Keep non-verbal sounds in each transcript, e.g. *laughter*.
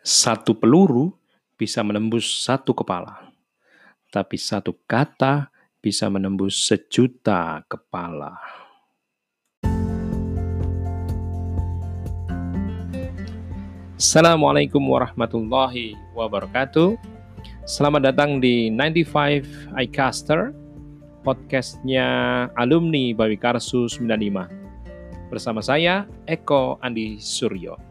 Satu peluru bisa menembus satu kepala, tapi satu kata bisa menembus sejuta kepala. Assalamualaikum warahmatullahi wabarakatuh. Selamat datang di 95 iCaster, podcastnya alumni Bawi Karsu 95. Bersama saya, Eko Andi Suryo.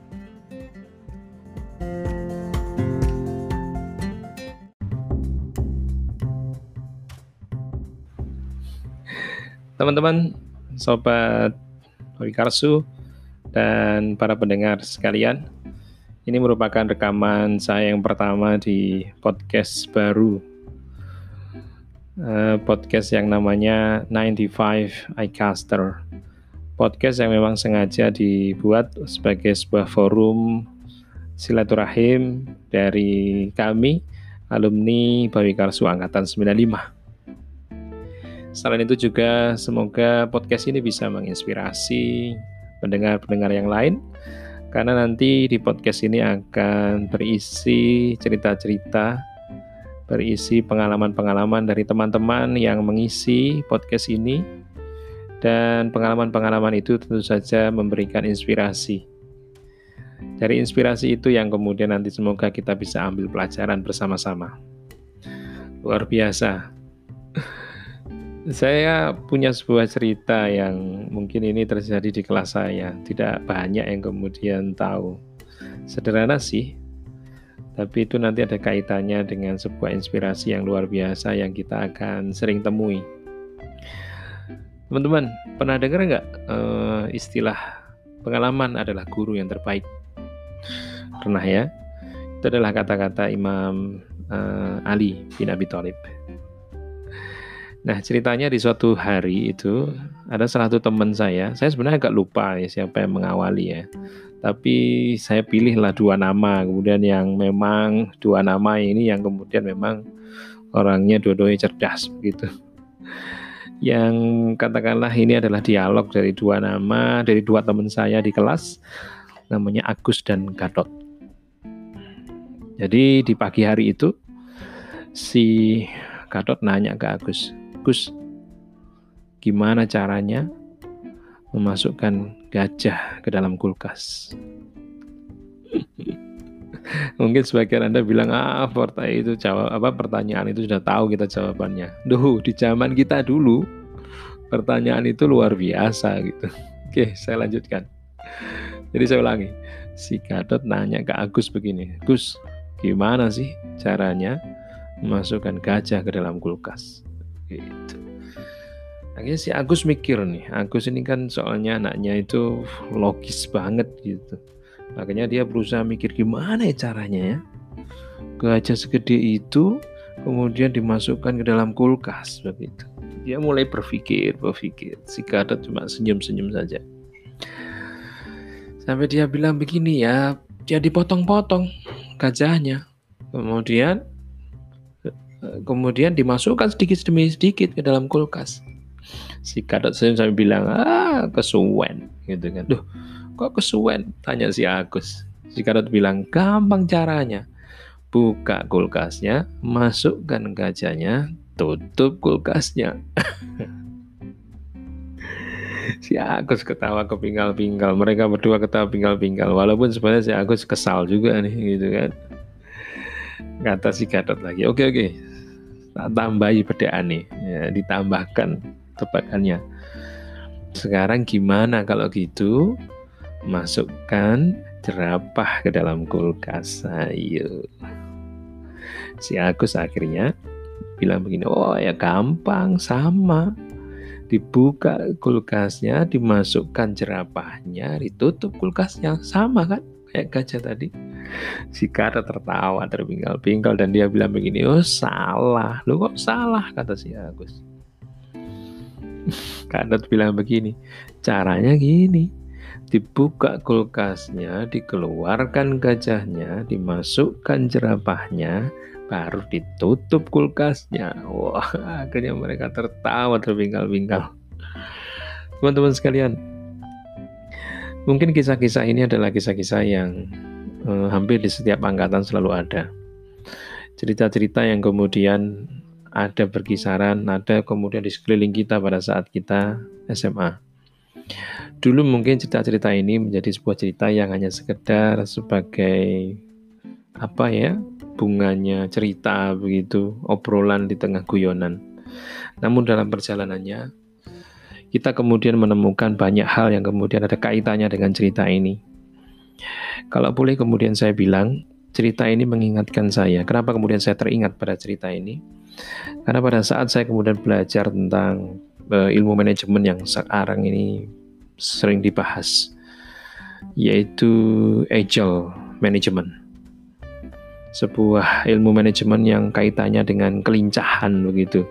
Teman-teman, sobat Hobi Karsu, dan para pendengar sekalian, ini merupakan rekaman saya yang pertama di podcast baru. Uh, podcast yang namanya 95 iCaster. Podcast yang memang sengaja dibuat sebagai sebuah forum silaturahim dari kami alumni Bawi Karsu Angkatan 95. Selain itu juga semoga podcast ini bisa menginspirasi pendengar-pendengar yang lain karena nanti di podcast ini akan berisi cerita-cerita, berisi pengalaman-pengalaman dari teman-teman yang mengisi podcast ini dan pengalaman-pengalaman itu tentu saja memberikan inspirasi. Dari inspirasi itu yang kemudian nanti semoga kita bisa ambil pelajaran bersama-sama. Luar biasa. Saya punya sebuah cerita yang mungkin ini terjadi di kelas saya. Tidak banyak yang kemudian tahu. Sederhana sih, tapi itu nanti ada kaitannya dengan sebuah inspirasi yang luar biasa yang kita akan sering temui. Teman-teman, pernah dengar nggak uh, istilah pengalaman adalah guru yang terbaik? Pernah ya? Itu adalah kata-kata Imam uh, Ali bin Abi Thalib. Nah ceritanya di suatu hari itu ada salah satu teman saya, saya sebenarnya agak lupa ya siapa yang mengawali ya. Tapi saya pilihlah dua nama, kemudian yang memang dua nama ini yang kemudian memang orangnya dua-duanya cerdas begitu. Yang katakanlah ini adalah dialog dari dua nama, dari dua teman saya di kelas, namanya Agus dan Gatot. Jadi di pagi hari itu si Gatot nanya ke Agus, Gus, gimana caranya memasukkan gajah ke dalam kulkas? *laughs* Mungkin sebagian Anda bilang, ah, pertanyaan itu jawab apa pertanyaan itu sudah tahu kita jawabannya. Duh, di zaman kita dulu pertanyaan itu luar biasa gitu. *laughs* Oke, saya lanjutkan. Jadi saya ulangi. Si Gatot nanya ke Agus begini, Gus, gimana sih caranya memasukkan gajah ke dalam kulkas? Gitu. Akhirnya si Agus mikir nih, Agus ini kan soalnya anaknya itu logis banget gitu. Makanya dia berusaha mikir gimana ya caranya ya. Gajah segede itu kemudian dimasukkan ke dalam kulkas begitu. Dia mulai berpikir, berpikir. Si Gatot cuma senyum-senyum saja. Sampai dia bilang begini ya, dia dipotong-potong gajahnya. Kemudian kemudian dimasukkan sedikit demi sedikit ke dalam kulkas. Si Kadot sampai bilang, ah kesuwen, gitu kan. Duh, kok kesuwen? Tanya si Agus. Si Kadot bilang, gampang caranya. Buka kulkasnya, masukkan gajahnya, tutup kulkasnya. *laughs* si Agus ketawa kepinggal-pinggal. Mereka berdua ketawa pinggal-pinggal. Walaupun sebenarnya si Agus kesal juga nih, gitu kan. Kata si Gadot lagi, oke oke, tak tambahi bedaan nih. Ya, ditambahkan tebakannya. Sekarang gimana kalau gitu? Masukkan jerapah ke dalam kulkas. Ayo si Agus akhirnya bilang begini oh ya gampang sama. Dibuka kulkasnya dimasukkan jerapahnya ditutup kulkasnya sama kan kayak gajah tadi. Si Kara tertawa terpinggal-pinggal dan dia bilang begini oh salah. Lu kok salah? kata si Agus. *laughs* Kadot bilang begini caranya gini dibuka kulkasnya dikeluarkan gajahnya dimasukkan jerapahnya baru ditutup kulkasnya. Wah akhirnya mereka tertawa terpinggal-pinggal teman-teman sekalian mungkin kisah-kisah ini adalah kisah-kisah yang eh, hampir di setiap angkatan selalu ada. Cerita-cerita yang kemudian ada berkisaran, ada kemudian di sekeliling kita pada saat kita SMA. Dulu mungkin cerita-cerita ini menjadi sebuah cerita yang hanya sekedar sebagai apa ya bunganya cerita begitu obrolan di tengah guyonan. Namun dalam perjalanannya kita kemudian menemukan banyak hal yang kemudian ada kaitannya dengan cerita ini. Kalau boleh kemudian saya bilang, cerita ini mengingatkan saya. Kenapa kemudian saya teringat pada cerita ini? Karena pada saat saya kemudian belajar tentang uh, ilmu manajemen yang sekarang ini sering dibahas, yaitu agile management. Sebuah ilmu manajemen yang kaitannya dengan kelincahan begitu.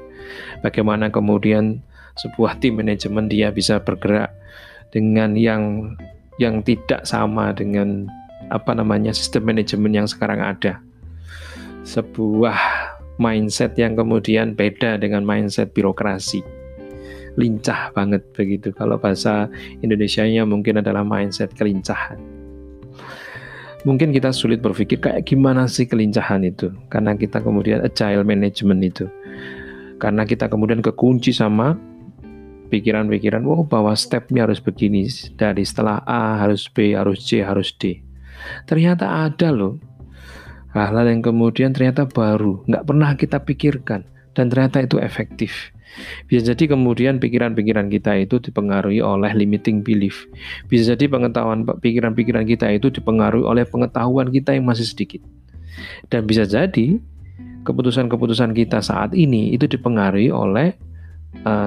Bagaimana kemudian sebuah tim manajemen dia bisa bergerak dengan yang yang tidak sama dengan apa namanya sistem manajemen yang sekarang ada. Sebuah mindset yang kemudian beda dengan mindset birokrasi. Lincah banget begitu. Kalau bahasa Indonesia-nya mungkin adalah mindset kelincahan. Mungkin kita sulit berpikir kayak gimana sih kelincahan itu. Karena kita kemudian agile management itu. Karena kita kemudian kekunci sama pikiran-pikiran, oh bahwa stepnya harus begini, dari setelah A harus B, harus C, harus D. Ternyata ada loh hal-hal yang kemudian ternyata baru, nggak pernah kita pikirkan, dan ternyata itu efektif. Bisa jadi kemudian pikiran-pikiran kita itu dipengaruhi oleh limiting belief. Bisa jadi pengetahuan pikiran-pikiran kita itu dipengaruhi oleh pengetahuan kita yang masih sedikit. Dan bisa jadi keputusan-keputusan kita saat ini itu dipengaruhi oleh Eh,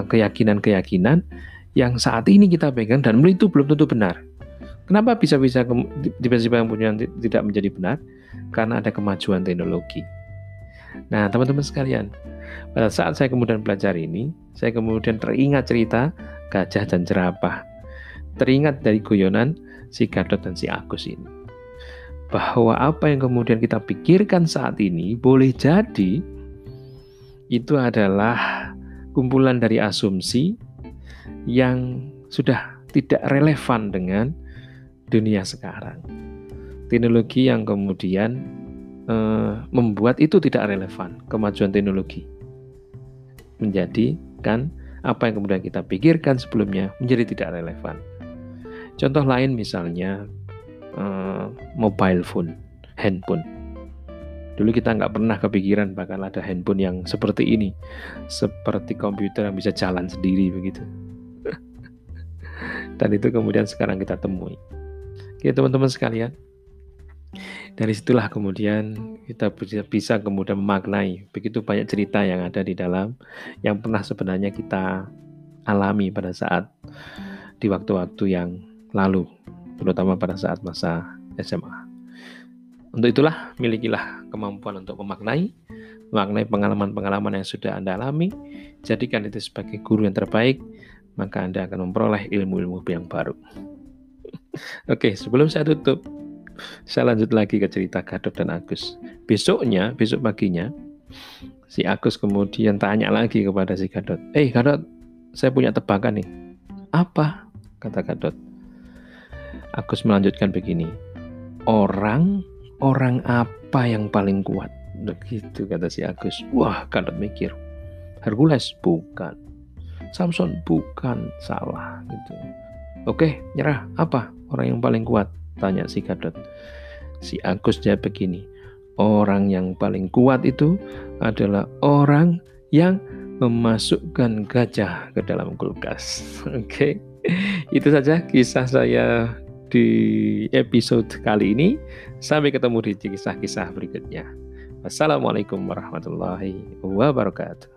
keyakinan-keyakinan yang saat ini kita pegang dan itu belum tentu benar. Kenapa bisa-bisa tiba-tiba punya tidak menjadi benar? Karena ada kemajuan teknologi. Nah, teman-teman sekalian, pada saat saya kemudian belajar ini, saya kemudian teringat cerita gajah dan jerapah. Teringat dari guyonan si Gadot dan si Agus ini. Bahwa apa yang kemudian kita pikirkan saat ini boleh jadi itu adalah kumpulan dari asumsi yang sudah tidak relevan dengan dunia sekarang. Teknologi yang kemudian eh, membuat itu tidak relevan, kemajuan teknologi menjadikan apa yang kemudian kita pikirkan sebelumnya menjadi tidak relevan. Contoh lain misalnya eh, mobile phone, handphone Dulu kita nggak pernah kepikiran bakal ada handphone yang seperti ini, seperti komputer yang bisa jalan sendiri begitu. *laughs* Dan itu kemudian sekarang kita temui. Oke teman-teman sekalian, dari situlah kemudian kita bisa kemudian memaknai begitu banyak cerita yang ada di dalam yang pernah sebenarnya kita alami pada saat di waktu-waktu yang lalu, terutama pada saat masa SMA. Untuk itulah milikilah kemampuan untuk memaknai, memaknai pengalaman-pengalaman yang sudah Anda alami, jadikan itu sebagai guru yang terbaik, maka Anda akan memperoleh ilmu-ilmu yang baru. *laughs* Oke, sebelum saya tutup, saya lanjut lagi ke cerita Gadot dan Agus. Besoknya, besok paginya, si Agus kemudian tanya lagi kepada si Gadot, Eh hey, Gadot, saya punya tebakan nih. Apa? Kata Gadot. Agus melanjutkan begini, orang orang apa yang paling kuat? Begitu kata si Agus. Wah, Gadot mikir. Hercules bukan. Samson bukan. Salah gitu. Oke, nyerah. Apa orang yang paling kuat? Tanya si Gadot. Si Agus jawab begini. Orang yang paling kuat itu adalah orang yang memasukkan gajah ke dalam kulkas. *laughs* Oke. Itu saja kisah saya di episode kali ini. Sampai ketemu di kisah-kisah berikutnya. Wassalamualaikum warahmatullahi wabarakatuh.